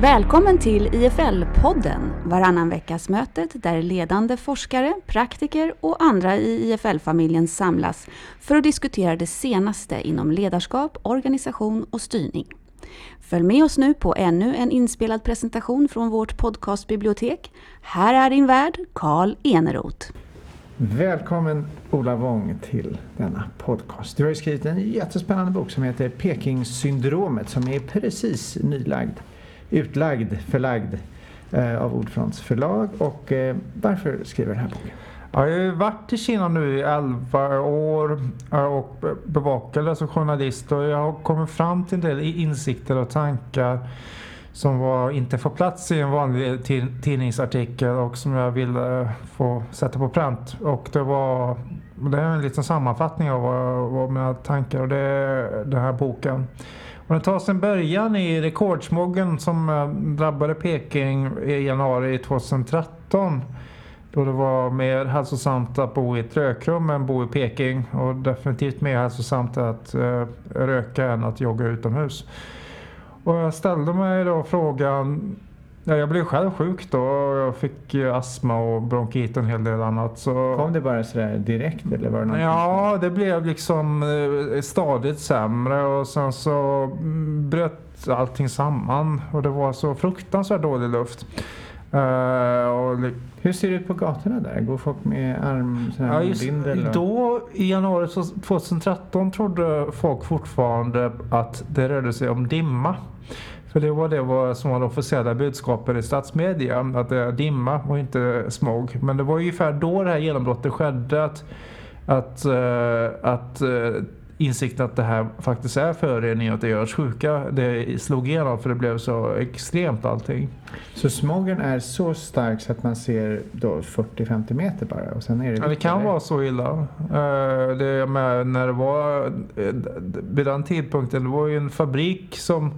Välkommen till IFL-podden, varannan veckas mötet där ledande forskare, praktiker och andra i IFL-familjen samlas för att diskutera det senaste inom ledarskap, organisation och styrning. Följ med oss nu på ännu en inspelad presentation från vårt podcastbibliotek. Här är din värd, Karl Eneroth. Välkommen Ola Wång till denna podcast. Du har ju skrivit en jättespännande bok som heter Pekingsyndromet som är precis nylagd, utlagd, förlagd eh, av Ordfronts förlag. Och eh, varför skriver du den här boken? Jag har ju varit i Kina nu i 11 år eh, och bevakade som journalist och jag har kommit fram till en del insikter och tankar som var, inte får plats i en vanlig tidningsartikel och som jag ville få sätta på pränt. Och det var det är en liten sammanfattning av vad, vad mina tankar och det är den här boken. Om den tar sin början i rekordsmoggen som eh, drabbade Peking i januari 2013. Då det var mer hälsosamt att bo i ett rökrum än bo i Peking och definitivt mer hälsosamt att eh, röka än att jogga utomhus. Och jag ställde mig då frågan Ja, jag blev själv sjuk då jag fick astma och bronkit och en hel del annat. Så... Kom det bara sådär direkt eller var det Ja, det blev liksom eh, stadigt sämre och sen så mm, bröt allting samman och det var så fruktansvärt dålig luft. Uh, och Hur ser det ut på gatorna där? Går folk med armbindel? Ja, då i januari 2013 trodde folk fortfarande att det rörde sig om dimma. För det var det som var det officiella budskapet i statsmedia, att det är dimma och inte smog. Men det var ungefär då det här genombrottet skedde att, att, uh, att uh, insikten att det här faktiskt är föroreningar och att det gör oss sjuka, det slog igenom för det blev så extremt allting. Så smogen är så stark så att man ser 40-50 meter bara? Och sen är det, ja, det kan vara så illa. Det med när det var, vid den tidpunkten, det var ju en fabrik som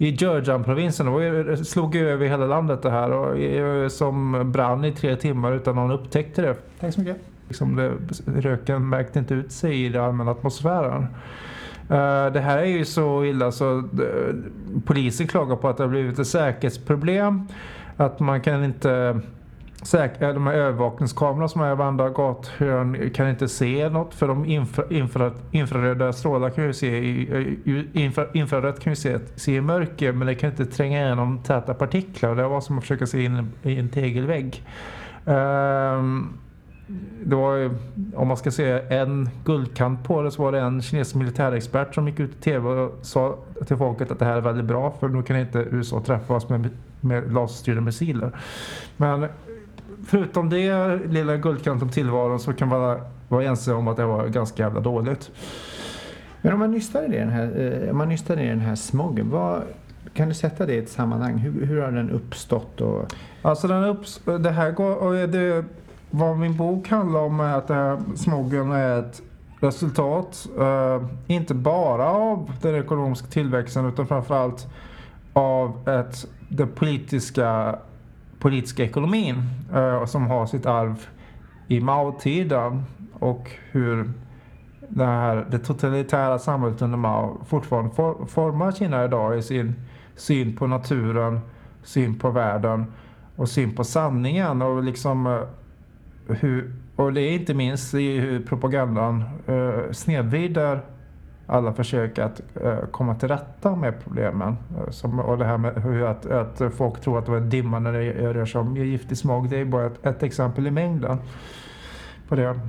i Jurjan-provinsen, det slog över hela landet det här och som brann i tre timmar utan någon upptäckte det. Tack så mycket. Liksom det, röken märkte inte ut sig i den allmänna atmosfären. Uh, det här är ju så illa så uh, polisen klagar på att det har blivit ett säkerhetsproblem. Att man kan inte säkra, de här övervakningskamerorna som är i varenda gathörn kan inte se något för de infra, infra, infraröda strålar kan ju se i, infra, infrarött kan ju se, se i mörker men det kan inte tränga igenom täta partiklar. Det var som att försöka se in i en tegelvägg. Um, det var om man ska säga en guldkant på det så var det en kinesisk militärexpert som gick ut i tv och sa till folket att det här är väldigt bra för nu kan inte USA träffas med, med laserstyrda missiler. Men förutom det lilla guldkanten på tillvaron så kan man vara ense om att det var ganska jävla dåligt. Men om man nystar i den här, eh, om man nystar i den här smogen, vad, kan du sätta det i ett sammanhang? Hur, hur har den uppstått? Och... Alltså den upps det här går, och det, vad min bok handlar om är att det här smogen är ett resultat, uh, inte bara av den ekonomiska tillväxten utan framförallt av ett, den politiska, politiska ekonomin eh, som har sitt arv i Mao-tiden och hur det, här, det totalitära samhället under Mao fortfarande for, formar Kina idag i sin syn på naturen, syn på världen och syn på sanningen och liksom eh, hur, och det är inte minst i hur propagandan eh, snedvrider alla försök att eh, komma till rätta med problemen. Eh, som, och det här med hur att, att folk tror att det var dimma när det rör sig om giftig smog. Det är bara ett, ett exempel i mängden på det.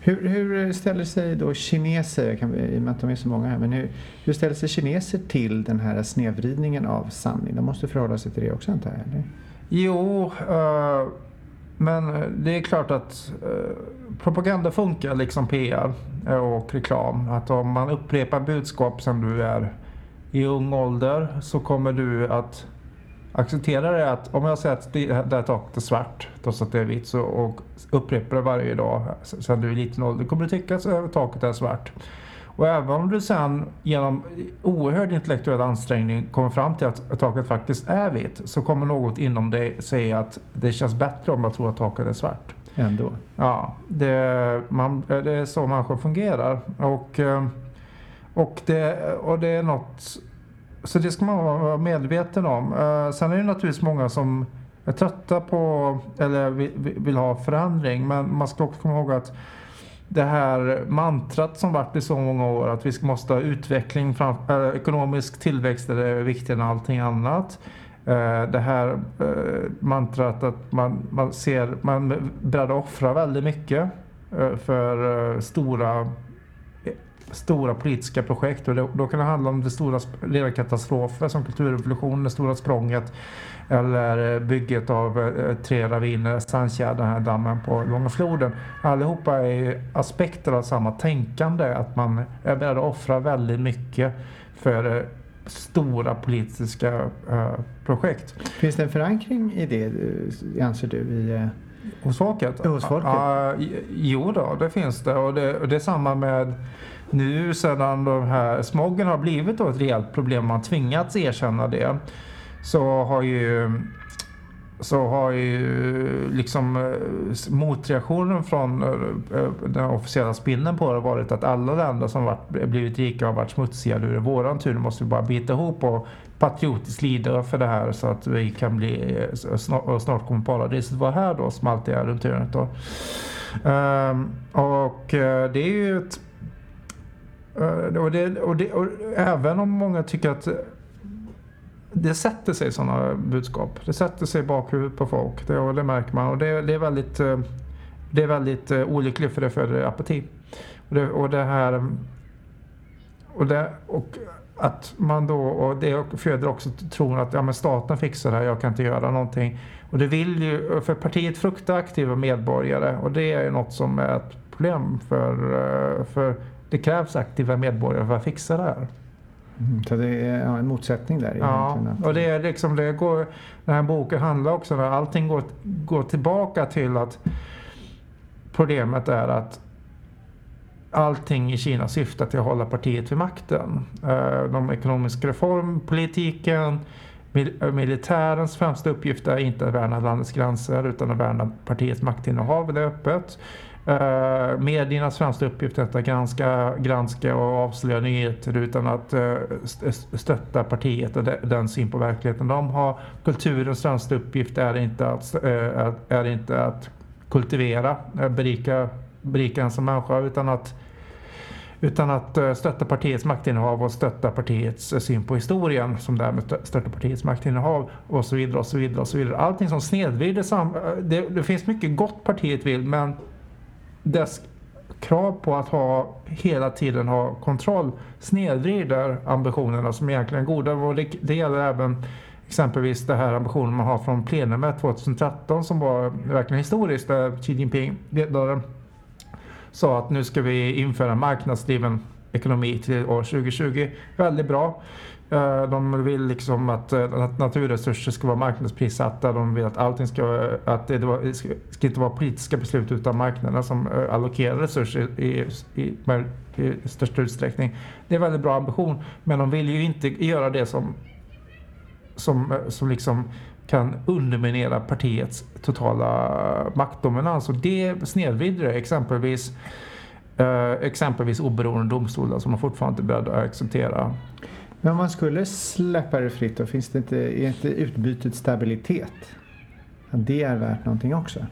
Hur, hur, ställer sig då kineser, kan vi, i och med att de är så många här, men hur, hur ställer sig kineser till den här snedvridningen av sanning? De måste förhålla sig till det också antar jag? Jo, uh, men det är klart att eh, propaganda funkar liksom PR och reklam. Att om man upprepar budskap som du är i ung ålder så kommer du att acceptera det att om jag säger att det, här taket är svart trots att det är vitt så, och upprepar det varje dag sen du är liten ålder kommer du tycka att eh, taket är svart. Och även om du sen genom oerhörd intellektuell ansträngning kommer fram till att taket faktiskt är vitt så kommer något inom dig säga att det känns bättre om jag tror att taket är svart. Ändå? Ja, det, man, det är så människor fungerar. Och, eh, och, det, och det är något så det ska man vara medveten om. Eh, sen är det naturligtvis många som är trötta på eller vill, vill ha förändring. Men man ska också komma ihåg att det här mantrat som varit i så många år att vi måste ha utveckling, fram, äh, ekonomisk tillväxt är viktigare än allting annat. Eh, det här eh, mantrat att man, man ser, man är beredd att offra väldigt mycket eh, för stora stora politiska projekt och då, då kan det handla om det stora ledarkatastrofer som kulturrevolutionen, det stora språnget eller bygget av tre raviner, Sandkärr, den här dammen på Långa floden. Allihopa är aspekter av samma tänkande, att man är beredd att offra väldigt mycket för stora politiska uh, projekt. Finns det en förankring i det, anser du? I, hos folket? Hos folket? Uh, jo då, det finns det. Och det, och det är samma med nu sedan de här smoggen har blivit ett rejält problem, man tvingats erkänna det så har ju så har ju eh, liksom eh, motreaktionen från eh, den officiella spindeln på det varit att alla länder som varit, blivit rika har varit smutsiga. Nu är det våran tur, nu måste vi bara bita ihop och patriotiskt lida för det här så att vi kan bli, snart, snart kommer paradiset vara här då som alltid är runt hörnet då. Um, och det är ju ett och, det, och, det, och även om många tycker att det sätter sig sådana budskap. Det sätter sig i bakhuvudet på folk. Det, det märker man. Och det, det är väldigt, eh, det är väldigt eh, olyckligt för det föder apati. Och det, och det här... Och, det, och att man då, och det föder också tron att ja, men staten fixar det här, jag kan inte göra någonting. Och det vill ju, för partiet fruktar aktiva medborgare och det är ju något som är ett problem för, eh, för det krävs aktiva medborgare för att fixa det här. Mm, så det är ja, en motsättning där Ja, och det är liksom, det går, den här boken handlar också om allting går, går tillbaka till att problemet är att allting i Kina syftar till att hålla partiet vid makten. Eh, de ekonomiska reformpolitiken, militärens främsta uppgift är inte att värna landets gränser utan att värna partiets maktinnehav, det är öppet. Eh, uh, mediernas främsta uppgift är att granska, granska och avslöja nyheter utan att uh, stötta partiet och de, den syn på verkligheten de har. Kulturens främsta uppgift är inte att, uh, är inte att kultivera, berika, berika en som människa utan att utan att stötta partiets maktinnehav och stötta partiets syn på historien som därmed stöttar partiets maktinnehav och så vidare och så vidare och så vidare. Allting som snedvrider sam det, det finns mycket gott partiet vill men dess krav på att ha hela tiden ha kontroll snedvrider ambitionerna som egentligen är goda. Och det, det gäller även exempelvis den här ambitionen man har från plenumet 2013 som var verkligen historiskt där Xi Jinping ledaren sa att nu ska vi införa marknadsdriven ekonomi till år 2020. Väldigt bra. Eh, de vill liksom att, eh, att naturresurser ska vara marknadsprissatta. De vill att allting ska, att det, det ska, ska inte vara politiska beslut utan marknaden som eh, allokerar resurser i, i, i, största utsträckning. Det är en väldigt bra ambition. Men de vill ju inte göra det som, som, som liksom kan underminera partiets totala maktdominans. Och det snedvrider det. Exempelvis, exempelvis oberoende domstolar som man fortfarande inte är beredda att acceptera. Men om man skulle släppa det fritt då, finns det inte, är inte utbytet stabilitet? Det är värt någonting också?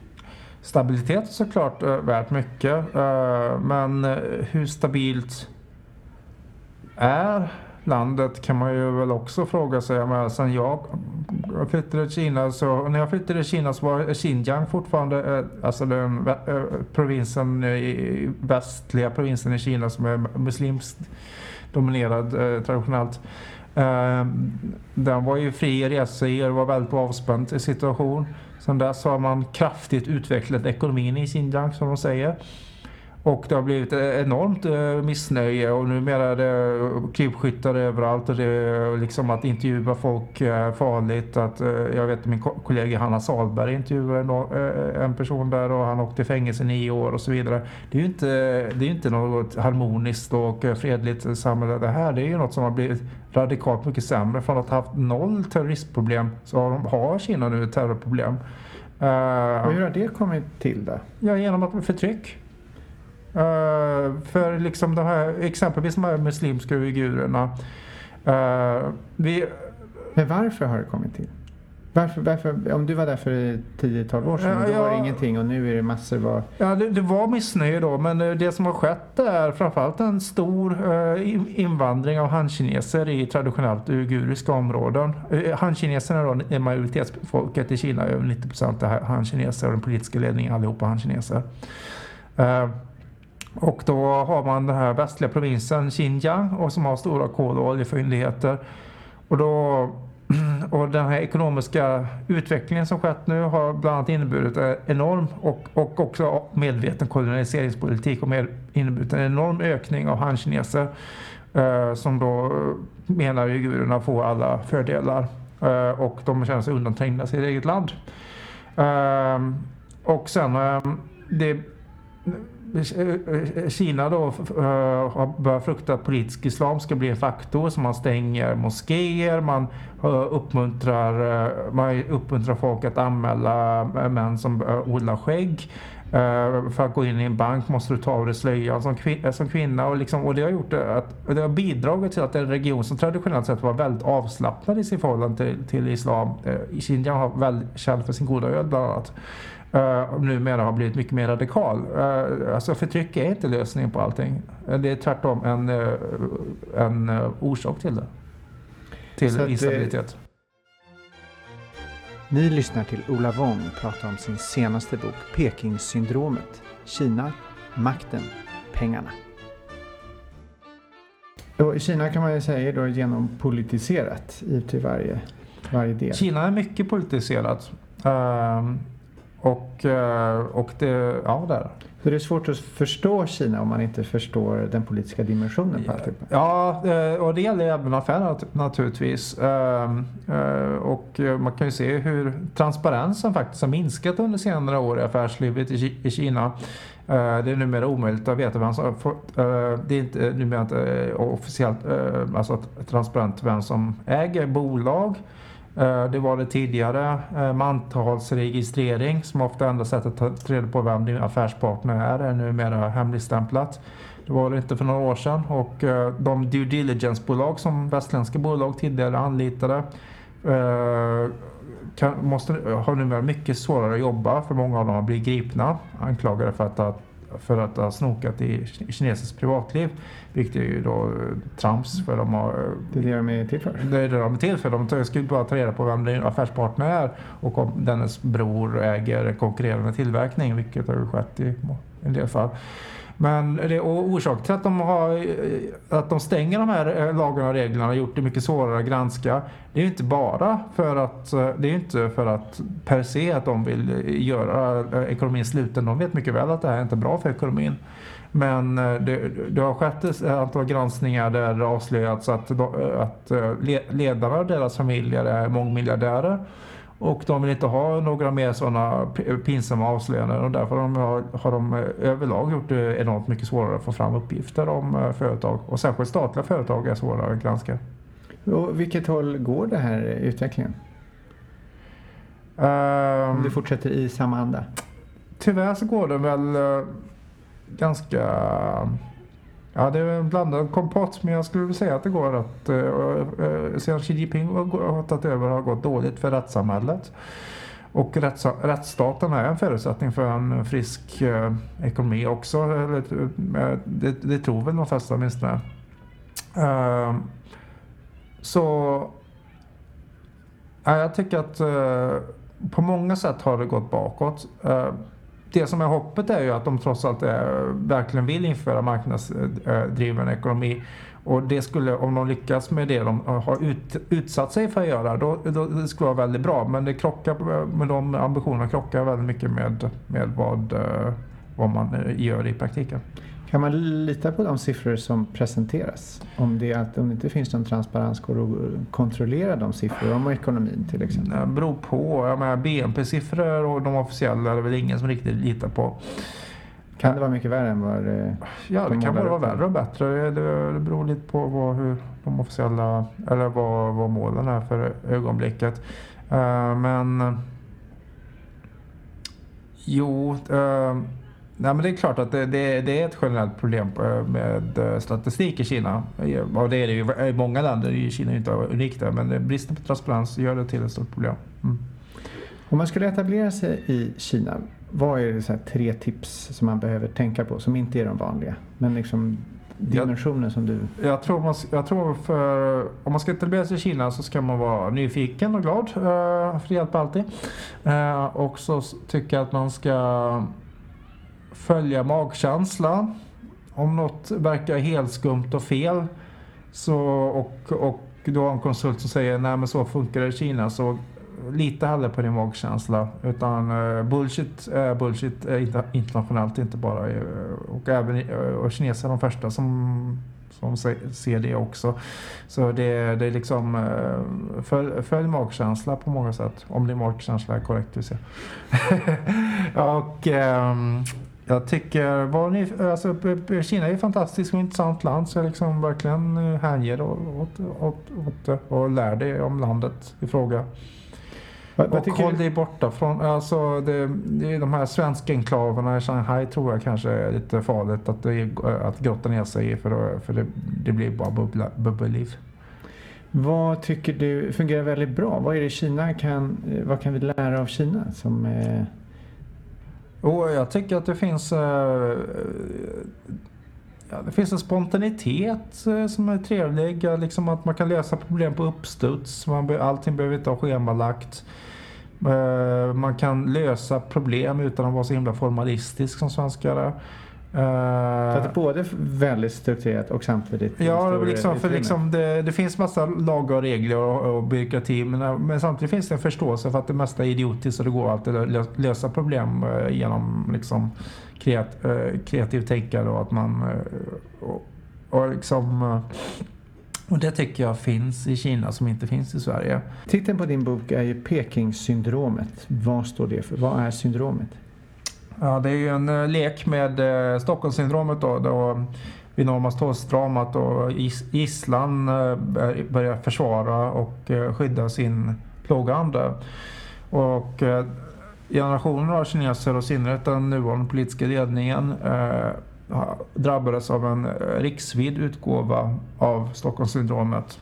Stabilitet är såklart eh, värt mycket. Eh, men eh, hur stabilt är landet kan man ju väl också fråga sig. Men sen jag flyttade till Kina så när jag flyttade till Kina så var Xinjiang fortfarande alltså den provinsen västliga provinsen i Kina som är muslimskt dominerad eh, traditionellt. Eh, den var ju fri i resa och var väldigt avspänd situation. Sen dess har man kraftigt utvecklat ekonomin i Xinjiang som de säger. Och det har blivit enormt eh, missnöje och numera är det krypskyttar överallt och det är liksom att intervjua folk är farligt. Att, eh, jag vet min kollega Hanna Salberg intervjuade eh, en person där och han åkte i fängelse i nio år och så vidare. Det är ju inte, det är inte något harmoniskt och fredligt samhälle det här. Det är ju något som har blivit radikalt mycket sämre. Från att ha haft noll terroristproblem så har, de, har Kina nu ett terrorproblem. och hur har det kommit till då? Ja, genom att förtryck. Uh, för liksom de här, exempelvis de här muslimska uigurerna. Uh, vi, Men varför har det kommit till? Varför, varför, om du var där för 10-12 år sedan, då Ja, var det ja. ingenting och nu är det massor. Vad, Ja, det, det var missnöje då, men eh, det som har skett är framförallt en stor eh, in- invandring av hankineser i traditionellt uiguriska områden. Uh, hankineserna då är majoritetsfolket i Kina, över 90 procent är hankineser och den politiska ledningen allihopa hankineser. Eh, och då har man den här västliga provinsen Xinjiang och som har stora kol och oljefyndigheter. Och, då, och den här ekonomiska utvecklingen som skett nu har bland annat inneburit en enorm och, och också medveten koloniseringspolitik och med, inneburit en enorm ökning av hankineser eh, som då menar uigurerna får alla fördelar eh, och de känner sig undanträngda i sitt eget land. Eh, och sen eh, det Kina då eh, har börjat frukta att politisk islam ska bli en faktor så man stänger moskéer, man eh, uppmuntrar, eh, man uppmuntrar folk att anmäla män som odlar skägg. För att gå in i en bank måste du ta av dig slöjan som, kvin- som kvinna och, liksom, och det har gjort att det har bidragit till att en region som traditionellt sett var väldigt avslappnad i sin förhållande till, till islam. Xinjiang har väldigt känd för sin goda öd bland annat. Uh, numera har blivit mycket mer radikal. Uh, alltså förtryck är inte lösningen på allting. Uh, Det är tvärtom en, en orsak till det. Till att instabilitet. Ni lyssnar till Ola Wong prata om sin senaste bok Pekingsyndromet. Kina, makten, pengarna. Och I Kina kan man ju säga är då genompolitiserat i till varje, varje del. Kina är mycket politiserat. Ehm, och, eh, och det, ja det är det. Så det är svårt att förstå Kina om man inte förstår den politiska dimensionen på alltihopa. Ja, eh, och det gäller även affärer nat- naturligtvis. Ehm, eh, Och man kan ju se hur transparensen faktiskt har minskat under senare år i affärslivet i Ki- i Kina. Det är numera omöjligt att veta vem som Det är inte numera inte officiellt alltså transparent vem som äger bolag. Eh, det var det tidigare eh, mantalsregistrering som ofta enda sättet att ta reda på vem din affärspartner är är numera hemligstämplat. Det var det inte för några år sedan och eh, de due diligence-bolag som västländska bolag tidigare anlitade kan, måste, har numera mycket svårare att jobba för många av dem har blivit gripna anklagade för att ha, för att ha snokat i kinesiskt privatliv. Vilket är ju då eh, trams för de har Det är det de är till för. det är det de är till för. De ska ju bara ta reda på vem din affärspartner är och om dennes bror äger konkurrerande tillverkning, vilket har ju skett i en del fall. Men det, och orsaken till att de, har, att de stänger de här eh, lagarna och reglerna och gjort det mycket svårare att granska, det är ju inte bara för att, eh, det är inte för att per se att de vill eh, göra ekonomin sluten. De vet mycket väl att det här är inte bra för ekonomin. Men det, det har skett ett antal granskningar där det avslöjats att, att ledarna och deras familjer är mångmiljardärer. Och de vill inte ha några mer sådana pinsamma avslöjanden och därför har de, eh, överlag gjort det enormt mycket svårare att få fram uppgifter om eh, företag. Och särskilt statliga företag är svårare att granska. Och vilket håll går det här utvecklingen? Om Ehm, det fortsätter i samma anda? Tyvärr så går det väl eh, ganska... Ja, det är en blandad kompott, men jag skulle vilja säga att det går att... eh, sedan Xi Jinping har tagit över har det gått dåligt för rättssamhället. Och rätts, rättsstaten är en förutsättning för en frisk eh, ekonomi också. Eller, eh, det, det tror väl de flesta åtminstone. Eh, så... Ja, jag tycker att eh, på många sätt har det gått bakåt. Eh, det som är hoppet är ju att de trots allt är, verkligen vill införa marknadsdriven ekonomi. Och det skulle, om de lyckas med det de har ut, utsatt sig för att göra, då, då det skulle vara väldigt bra. Men det krockar, med de ambitionerna krockar väldigt mycket med, med vad, eh, vad man eh, gör i praktiken. Kan man lita på de siffror som presenteras? Om det, att, om det inte finns någon transparens, går att kontrollera de siffror om ekonomin till exempel? Det beror på. Jag menar, BNP-siffror och de officiella är det väl ingen som riktigt litar på. Kan det vara mycket värre än vad det... Ja, det De kan både vara värre och bättre. Det, det beror lite på vad, hur de officiella, eller vad, vad målen är för ögonblicket. Eh, men jo, eh, Nej, men det är klart att det, det, det, är ett generellt problem med statistik i Kina. Och det är det ju i många länder. I Kina är inte unikt där, men bristen på transparens gör det till ett stort problem. Mm. Om man skulle etablera sig i Kina, vad är det så tre tips som man behöver tänka på som inte är de vanliga? Men liksom dimensionen som du... Jag tror, man, jag tror för, om man ska etablera sig i Kina så ska man vara nyfiken och glad. För det hjälper alltid. Och så tycker jag att man ska följa magkänsla. Om något verkar helt skumt och fel så, och, och du har en konsult som säger nej men så funkar det i Kina så lita hellre på din magkänsla. Utan uh, bullshit är bullshit uh, internationellt, inte bara. Uh, och även uh, och kineser är de första som, som ser det också. Så det, det är liksom uh, följ, följ magkänsla på många sätt. Om din magkänsla är korrekt vill säga. och um, jag tycker, var ni, alltså, Kina är ett fantastiskt och intressant land så jag liksom verkligen hänger åt, åt, åt, åt och lär dig om landet i fråga. Vad, vad och håll dig borta från, alltså det, det de här svenska enklaverna i Shanghai tror jag kanske är lite farligt att, det, att grotta ner sig i för, för det, det blir bara bubbla, bubbelliv. Vad tycker du fungerar väldigt bra? Vad är det Kina kan, vad kan vi lära av Kina som eh... Och jag tycker att det finns eh, Ja, det finns en spontanitet eh, som är trevlig. Liksom att man kan lösa problem på uppstuds. Man, allting behöver inte ha schemalagt. Eh, man kan lösa problem utan att vara så himla formalistisk som svenskar är så att det är både väldigt strukturerat och samtidigt Ja, liksom, för liksom det, det, finns massa lagar och regler och, och byråkrati men, men, samtidigt finns det en förståelse för att det mesta är idiotiskt och det går alltid att lösa problem uh, genom liksom, kreat, uh, kreativ tänkande och att man och, och liksom och det tycker jag finns i Kina som inte finns i Sverige. Titeln på din bok är ju Peking-syndromet. Vad står det för? Vad är syndromet? Ja, det är ju en eh, lek med eh, Stockholmssyndromet då. då vid Norrmalmstorgsdramat och gisslan eh, börjar försvara och skydda sin plågande. Och generationer av kineser och i synnerhet den nuvarande politiska ledningen drabbades av en riksvid utgåva av Stockholmssyndromet.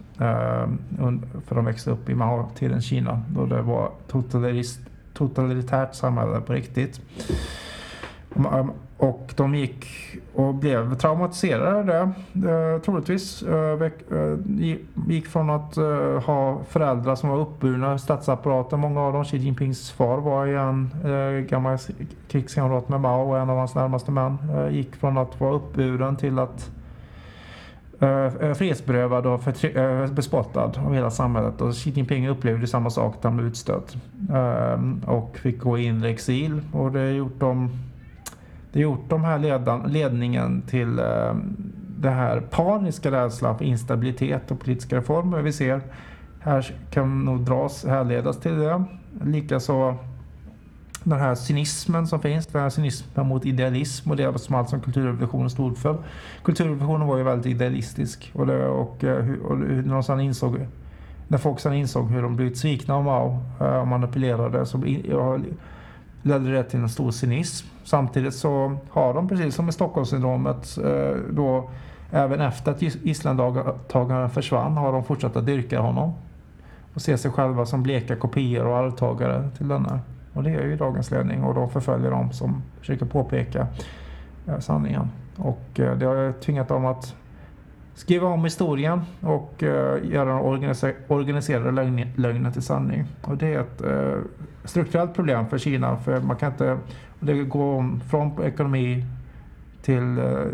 För de växte upp i Mao-tidens Kina då det var totalitärt samhälle på riktigt. Och de gick och blev traumatiserade eh, troligtvis. Eh, eh, gick från att ha föräldrar som var uppburna i statsapparaten. Många av dem, Xi Jinpings far var ju en gammal krigskamrat med Mao och en av hans närmaste män. Gick från att vara uppburen till att frihetsberövad och bespottad av hela samhället. Och Xi Jinping upplevde samma sak, han blev utstött. Och fick gå in i exil. Och det gjort dem det har gjort de här ledan, ledningen till eh, det här paniska rädslan för instabilitet och politiska reformer vi ser. Här kan nog dras, härledas till det. Likaså den här cynismen som finns, den här cynismen mot idealism och det som allt som kulturrevolutionen stod för. Kulturrevolutionen var ju väldigt idealistisk och, det, och, eh, och, och när, de insåg, när folk sedan insåg hur de blivit svikna av Mao eh, och manipulerade så ledde det till en stor cynism. Samtidigt så har de, precis som med Stockholmssyndromet, eh, då även efter att gisslantagaren försvann har de fortsatt att dyrka honom. Och se sig själva som bleka kopior och arvtagare till denna. Och det är ju dagens ledning och de förföljer dem som försöker påpeka eh, sanningen. Och eh, det har tvingat dem att skriva om historien och eh, göra organiserade lögner till sanning. Och det är ett eh, strukturellt problem för Kina. För man kan inte, det går från ekonomi till eh,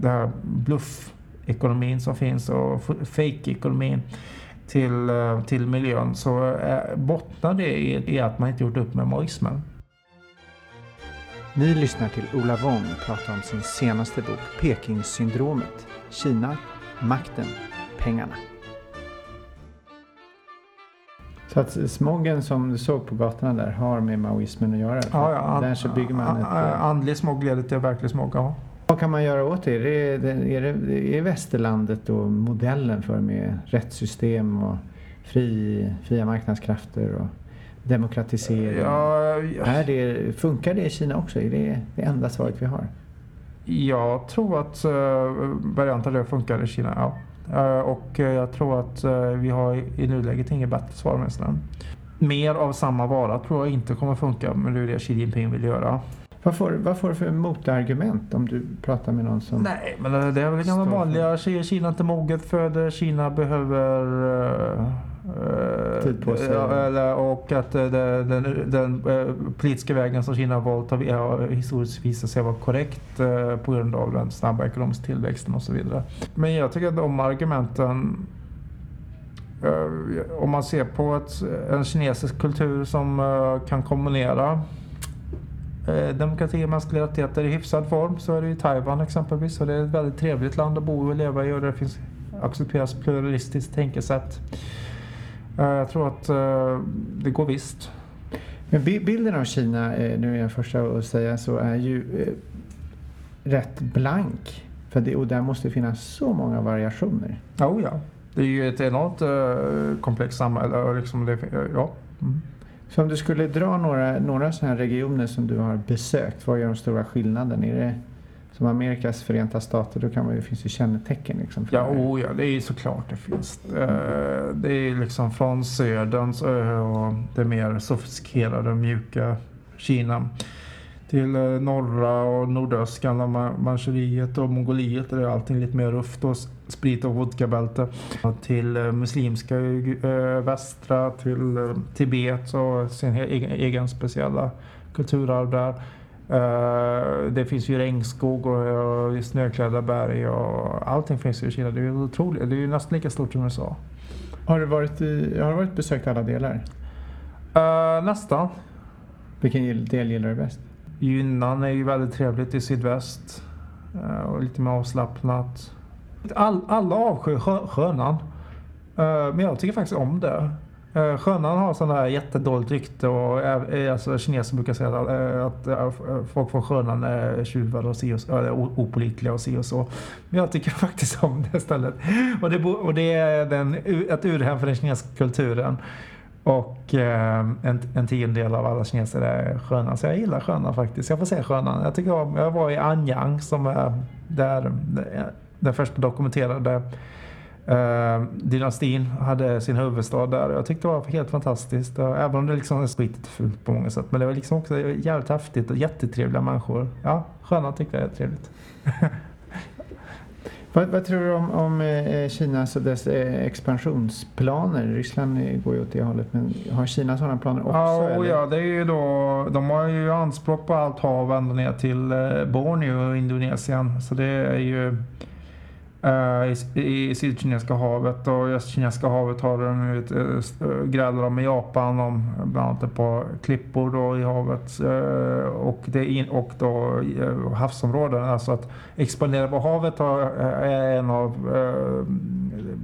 den här bluffekonomin som finns och fake-ekonomin till, eh, till miljön så bottnar det i, att man inte gjort upp med maoismen. Ni lyssnar till Ola Wong prata om sin senaste bok Peking-syndromet. Kina, makten, pengarna. Så att smogen som du såg på gatorna där har med maoismen att göra? Ja, ja. Där så bygger man ett... Eh, andlig smog leder till verklig smog, ja. Vad kan man göra åt det? Är, det, är, det, är västerlandet då modellen för med rättssystem och fri, fria marknadskrafter och demokratisering? Ja, Är det, funkar det i Kina också? Är det det enda svaret vi har? jag tror att uh, varianter av det funkar i Kina, ja. Eh, och eh, jag tror att eh, vi har i i nuläget inget bättre svar nästan. Mer av samma vara tror jag inte kommer funka, men det är det Xi Jinping vill göra. Vad får, vad får du för motargument om du pratar med någon som... Nej, men det är väl det gamla vanliga. Ki- Kina är inte moget för det. Kina behöver... eh, Tid på sig. eller, och att eh, det- den, den eh, politiska vägen som Kina har valt har historiskt visat sig vara korrekt på grund av den snabba ekonomiska tillväxten och så vidare. Men jag tycker att de argumenten om man ser på ett, en kinesisk kultur som kan kombinera demokrati och mänskliga rättigheter i hyfsad form så är det i Taiwan exempelvis. Och det är ett väldigt trevligt land att bo och leva i och det finns accepteras pluralistiskt tänkesätt. Eh, Jag tror att eh, det går visst. Men bi- bilden av Kina, eh, nu är jag första att säga så, är ju rätt blank. För det, och där måste finnas så många variationer. Oh, ja. Det är ju ett enormt komplext samhälle. Liksom det, ja. Mm. Så om du skulle dra några, några sådana här regioner som du har besökt, vad är de stora skillnaderna? Är det som Amerikas förenta stater, då kan man, ju- finns ju kännetecken liksom. Ja, det oh, ja, det är ju såklart det finns. Eh, Det är liksom från söderns ö och det mer sofistikerade mjuka Kina till eh, norra och nordöst gamla Ma- Manchuriet och Mongoliet där är allting lite mer rufft och sprit och vodkabälte. Och Till eh, muslimska västra, till Tibet och sin egen speciella kulturarv där. Eh, det finns ju regnskog och, snöklädda berg och allting finns i Kina. Det är ju otroligt. Det är ju nästan lika stort som USA. Har du varit, i, har du varit besökt alla delar? Eh, nästan. Vilken del gillar du bäst? Yunnan är ju väldigt trevligt i sydväst. eh, och lite mer avslappnat. All, alla avskyr skö, skönan. Eh, men jag tycker faktiskt om det. Eh, skönan har sådana här jättedåligt rykte och alltså, kineser brukar säga att, eh, att eh, folk från skönan är tjuvar och, si och, så- opålitliga och si och så. Men jag tycker faktiskt om det stället. Och det, och det är den, ett urhem för den kinesiska kulturen. Och eh, en, en tiondel av alla kineser är sköna. Så jag gillar sköna faktiskt. Jag får säga sköna. Jag, tycker om, jag var i Anyang som är där den första dokumenterade eh, dynastin hade sin huvudstad där. Jag tyckte det var helt fantastiskt. Och Även om det liksom är skitigt fult på många sätt. Men det var liksom också jävligt häftigt och jättetrevliga människor. Ja, sköna tyckte jag är trevligt. Vad, vad tror du om, om eh, Kinas och dess eh, expansionsplaner? Ryssland går ju åt det hållet, men har Kina sådana planer också? Ja, och eller? ja, det är ju då, de har ju anspråk på allt hav ända ner till eh, Borneo och Indonesien. Så det är ju Eh, i, i Sydkinesiska havet och i Östkinesiska havet har de ju ett eh, grälar de med Japan om bland annat ett par klippor då i havet eh, och, det in, och då havsområden. Alltså att expandera på havet har, är en av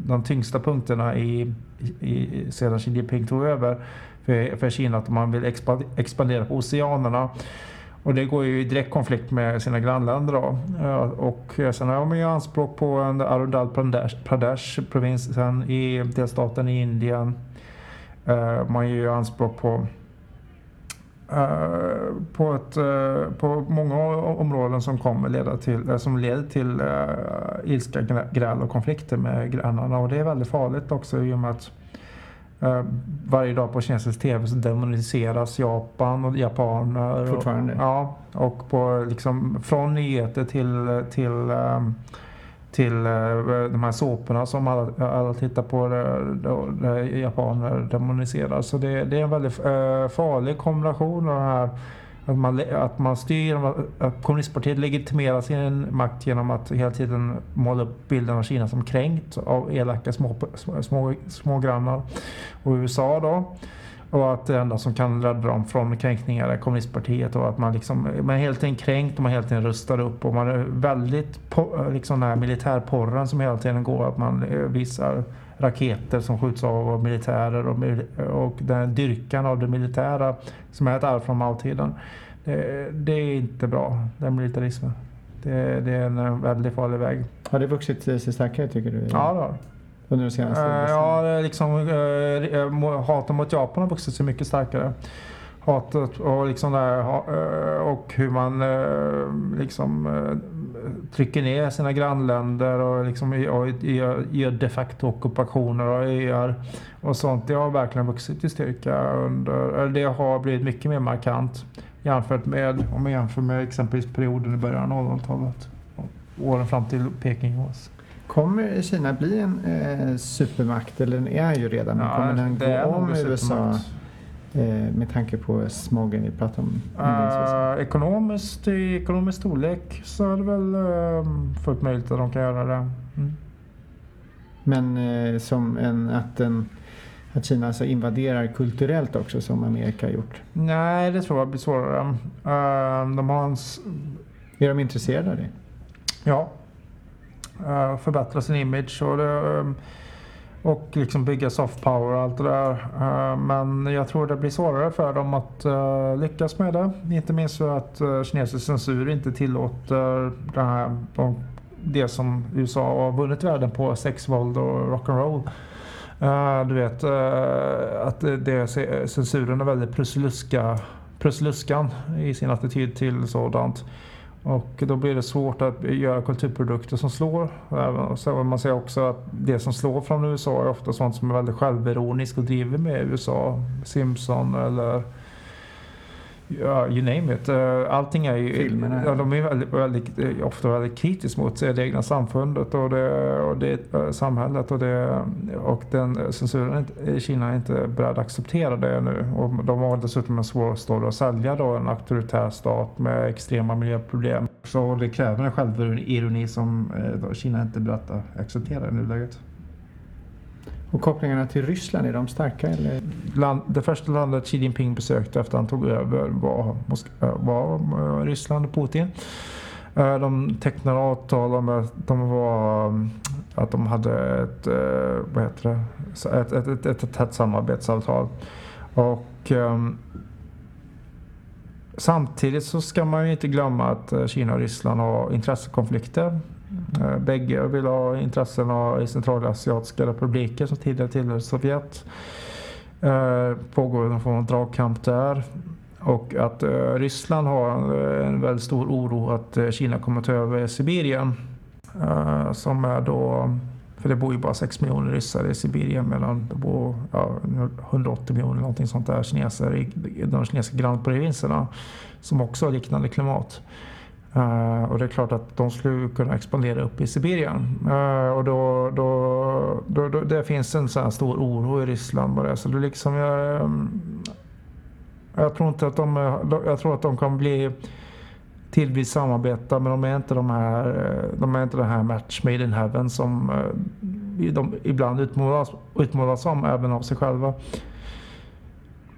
de tyngsta punkterna i, i, sedan Xi Jinping tog över för, för Kina att man vill expandera på oceanerna. Och det går ju i direkt konflikt med sina grannländer då. Eh, Och sen har man ju anspråk på en Arundel Pradesh, Pradesh provinsen i delstaten i Indien. Eh, Man gör ju anspråk på eh, på, ett, eh, på många områden som kommer leda till, eh, som leder till ilska, grä- gräl och konflikter med grannarna. Och det är väldigt farligt också i och med att eh, varje dag på kinesisk tv så demoniseras Japan och japaner. Och, Fortfarande? Ja, och på, liksom, från nyheter till, till ehm, till eh, de här såporna som alla, alla tittar på där, japaner demoniseras. Så det, det är en väldigt eh, farlig kombination av det här att man, att man styr, att kommunistpartiet legitimerar sin makt genom att hela tiden måla upp bilden av Kina som kränkt av elaka små, små, små, små grannar och USA då. Och att det enda som kan rädda dem från kränkningar är kommunistpartiet och att man liksom man är helt enkelt kränkt och man hela tiden rustar upp och man är väldigt på, liksom den här militärporren som hela tiden går att man eh, visar raketer som skjuts av av militärer och, och den dyrkan av det militära som är ett arv från Mao-tiden. Det, det är inte bra, den militarismen. Det, det är en väldigt farlig väg. Har det vuxit sig starkare tycker du? Ja, det har under de senaste uh, Ja, liksom uh, hatet mot Japan har vuxit sig mycket starkare. Hatet och liksom där, och hur man liksom trycker ner sina grannländer och liksom gör de facto ockupationer av öar och sånt. Det har verkligen vuxit i styrka under, det har blivit mycket mer markant jämfört med, om man jämför med exempelvis perioden i början av 00-talet. Åren fram till Peking-OS. Kommer Kina bli en eh, supermakt, eller den är ju redan, men ja, kommer den gå om USA eh, med tanke på smogen vi pratade om uh, ekonomiskt, I ekonomisk storlek så är det väl uh, fullt möjligt att de kan göra det. Mm. Men eh, som en, att den att Kina alltså invaderar kulturellt också som Amerika har gjort? Nej, det tror jag blir svårare. Uh, de har en... Är de intresserade av det? Ja. Uh, förbättra sin image och, det, um, och liksom bygga soft power och allt det där. Eh, men jag tror det blir svårare för dem att eh, lyckas med det. Inte minst för att eh, kinesisk censur inte tillåter det, här, det som USA har vunnit världen på, sex, våld och rock'n'roll. Du vet att det, censuren är väldigt prussiluskan i sin attityd till sådant. Och då blir det svårt att göra kulturprodukter som slår. Så man ser också att det som slår från USA är ofta sånt som är väldigt självironiskt och driver med USA. Simpson eller Ja, you name it. Eh, allting är ju... Filmerna. Ja, de är väldigt, väldigt, eh, ofta väldigt kritiska mot det egna samfundet och det, och det eh, samhället. Och, det, och den censuren i Kina är inte beredd att acceptera det nu. Och de har dessutom en svår story att sälja då, en auktoritär stat med extrema miljöproblem. Så det kräver en självironi som Kina inte är beredd att acceptera i nuläget. Och kopplingarna till Ryssland, är de starka? Eller? Land, det första landet Xi Jinping besökte efter han tog över var, eh, var eh, Ryssland och Putin. Eh, de tecknade avtal om att de, var, att de hade ett, vad heter det, ett, ett, ett, ett tätt samarbetsavtal. Och, um, samtidigt så ska man ju inte glömma att Kina och Ryssland har intressekonflikter. Mm. Eh, bägge vill ha intressen i centralasiatiska republiker som tidigare tillhörde Sovjet. Eh, pågår någon form av dragkamp där. Och att eh, Ryssland har en eh, väldigt stor oro att eh, Kina kommer ta över Sibirien. Som är då, för det bor ju bara 6 miljoner ryssar i Sibirien medan det bor ja, 180 miljoner någonting sånt där kineser i de kinesiska grannprovinserna som också har liknande klimat. Uh, och det är klart att de skulle kunna expandera upp i Sibirien. Uh, och då, då, då, då, det finns en sån här stor oro i Ryssland Och det. Så det liksom, jag, um, jag tror inte att de, jag tror att de kommer bli tillvis samarbeta men de är inte de här, eh, de är inte den här match made in heaven som de ibland utmålas, utmålas som även av sig själva.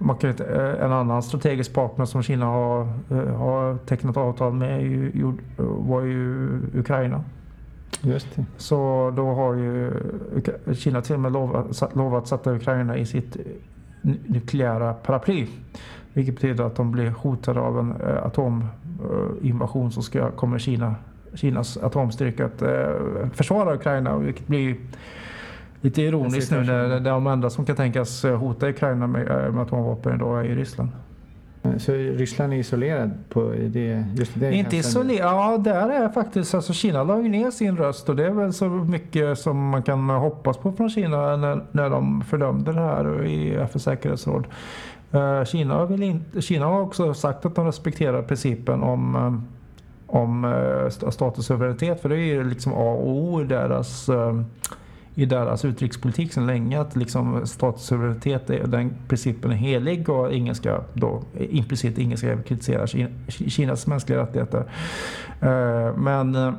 Man kan eh, en annan strategisk partner som Kina har, eh, har tecknat avtal med ju, var ju Ukraina. Just det. Så då har ju Kina till och med lovat, lovat sätta Ukraina i sitt nukleära paraply. Vilket betyder att de blir hotade av en eh, atominvasion så ska, kommer Kina, Kinas atomstyrka att försvara Ukraina. Vilket blir Lite ironiskt nu när de enda som kan tänkas eh, hota Ukraina med, eh, med atomvapen idag är Ryssland. Så Ryssland är isolerad på det, just det? Inte isolerad, ja där är faktiskt, alltså Kina la ju ner sin röst och det är väl så mycket som man kan hoppas på från Kina när, när de fördömde det här i FNs säkerhetsråd. Uh, Kina, vill in, Kina har också sagt att de respekterar principen om, om statens suveränitet för det är ju liksom A och O i deras i deras utrikespolitik sedan länge att liksom statssuveränitet, den principen är helig och ingen ska då implicit ingen ska kritisera Kinas mänskliga rättigheter. Eh, men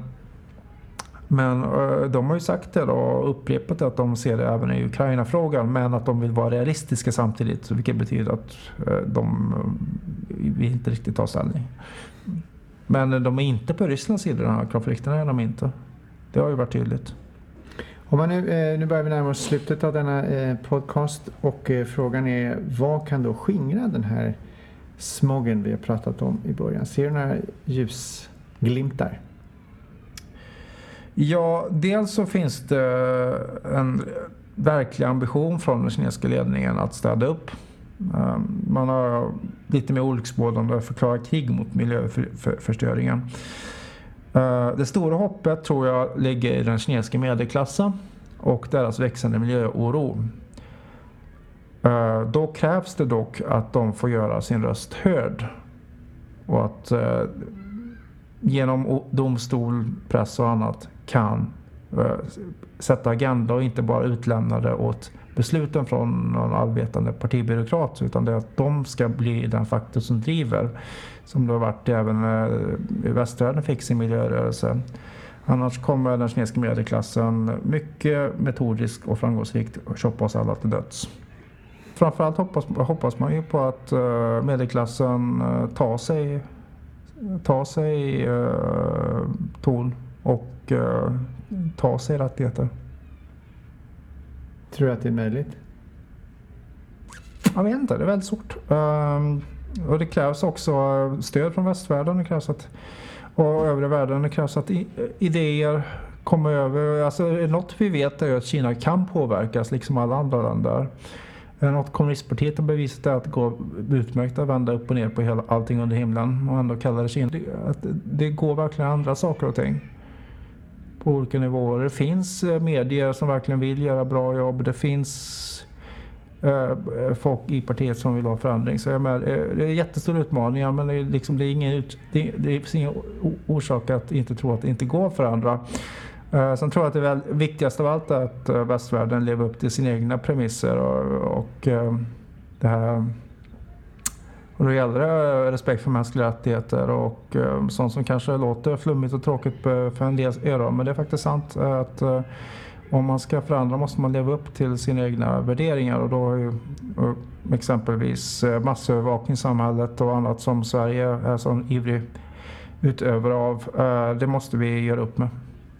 men eh, de har ju sagt det då och upprepat att de ser det även i Ukraina-frågan men att de vill vara realistiska samtidigt vilket betyder att eh, de vill inte riktigt ta ställning. Men de är inte på Rysslands sida i den här konflikten, är de inte. Det har ju varit tydligt. Om man nu, eh, nu börjar vi närma oss slutet av denna eh, podcast och eh, frågan är vad kan då skingra den här smogen vi har pratat om i början? Ser du några ljusglimtar? Ja, dels så finns det en verklig ambition från den kinesiska ledningen att städa upp. Ehm, man har lite mer olycksbådande förklarat krig mot miljöförstöringen. För Eh, det stora hoppet tror jag ligger i den kinesiska medelklassen och deras växande miljöoro. Eh, då krävs det dock att de får göra sin röst hörd. Och att eh, genom domstol, press och annat kan sätta agenda och inte bara utlämna det åt besluten från någon arbetande partibyråkrat utan det är att de ska bli den faktor som driver. Som det har varit även när västvärlden fick sin miljörörelse. Annars kommer den kinesiska medelklassen mycket metodiskt och framgångsrikt shoppa oss alla till döds. Framförallt hoppas, hoppas man ju på att eh, medelklassen eh, tar sig, tar sig uh, ton och uh, tar sig rättigheter. Tror du att det är möjligt? Jag vet inte, det är väldigt svårt. Um, och det krävs också eh, stöd från västvärlden det krävs att, och övriga världen. Det krävs att eh, idéer kommer över. Alltså, något vi vet är att Kina kan påverkas liksom alla andra länder. Något kommunistpartiet har bevisat är att det går utmärkt att vända upp och ner på hela, allting under himlen och ändå kalla det Kina. Att det går verkligen andra saker och ting på olika nivåer. Det finns eh, medier som verkligen vill göra bra jobb. Det finns Eh, eh, folk i partiet som vill ha förändring. Så jag med, eh, det är jättestora utmaningar men det, är liksom, det, är ingen, det, det finns ingen orsak att inte tro att det inte går att förändra. Eh, sen tror jag att det väl, viktigaste av allt är att västvärlden lever upp till sina egna premisser och, och det här och då gäller det respekt för mänskliga rättigheter och sånt som kanske låter flummigt och tråkigt för en del öron. Men det är faktiskt sant att om man ska förändra måste man leva upp till sina egna värderingar och då är ju exempelvis massövervakningssamhället massövervakning i samhället och annat som Sverige är sån ivrig utövare av. Eh, det måste vi göra upp med.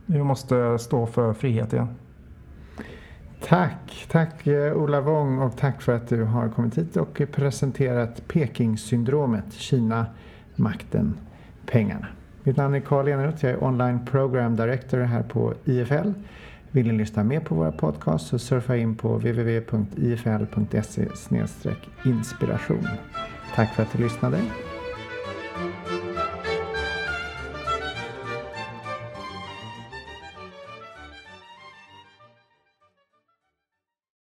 Vi måste stå för frihet igen. Tack, tack eh, Ola Wong och tack för att du har kommit hit och presenterat Pekingsyndromet, Kina, makten, pengarna. Mitt namn är Carl Eneroth, jag är online program director här på IFL. Vill ni lyssna mer på våra podcasts så surfa in på www.ifl.se inspiration. Tack för att du lyssnade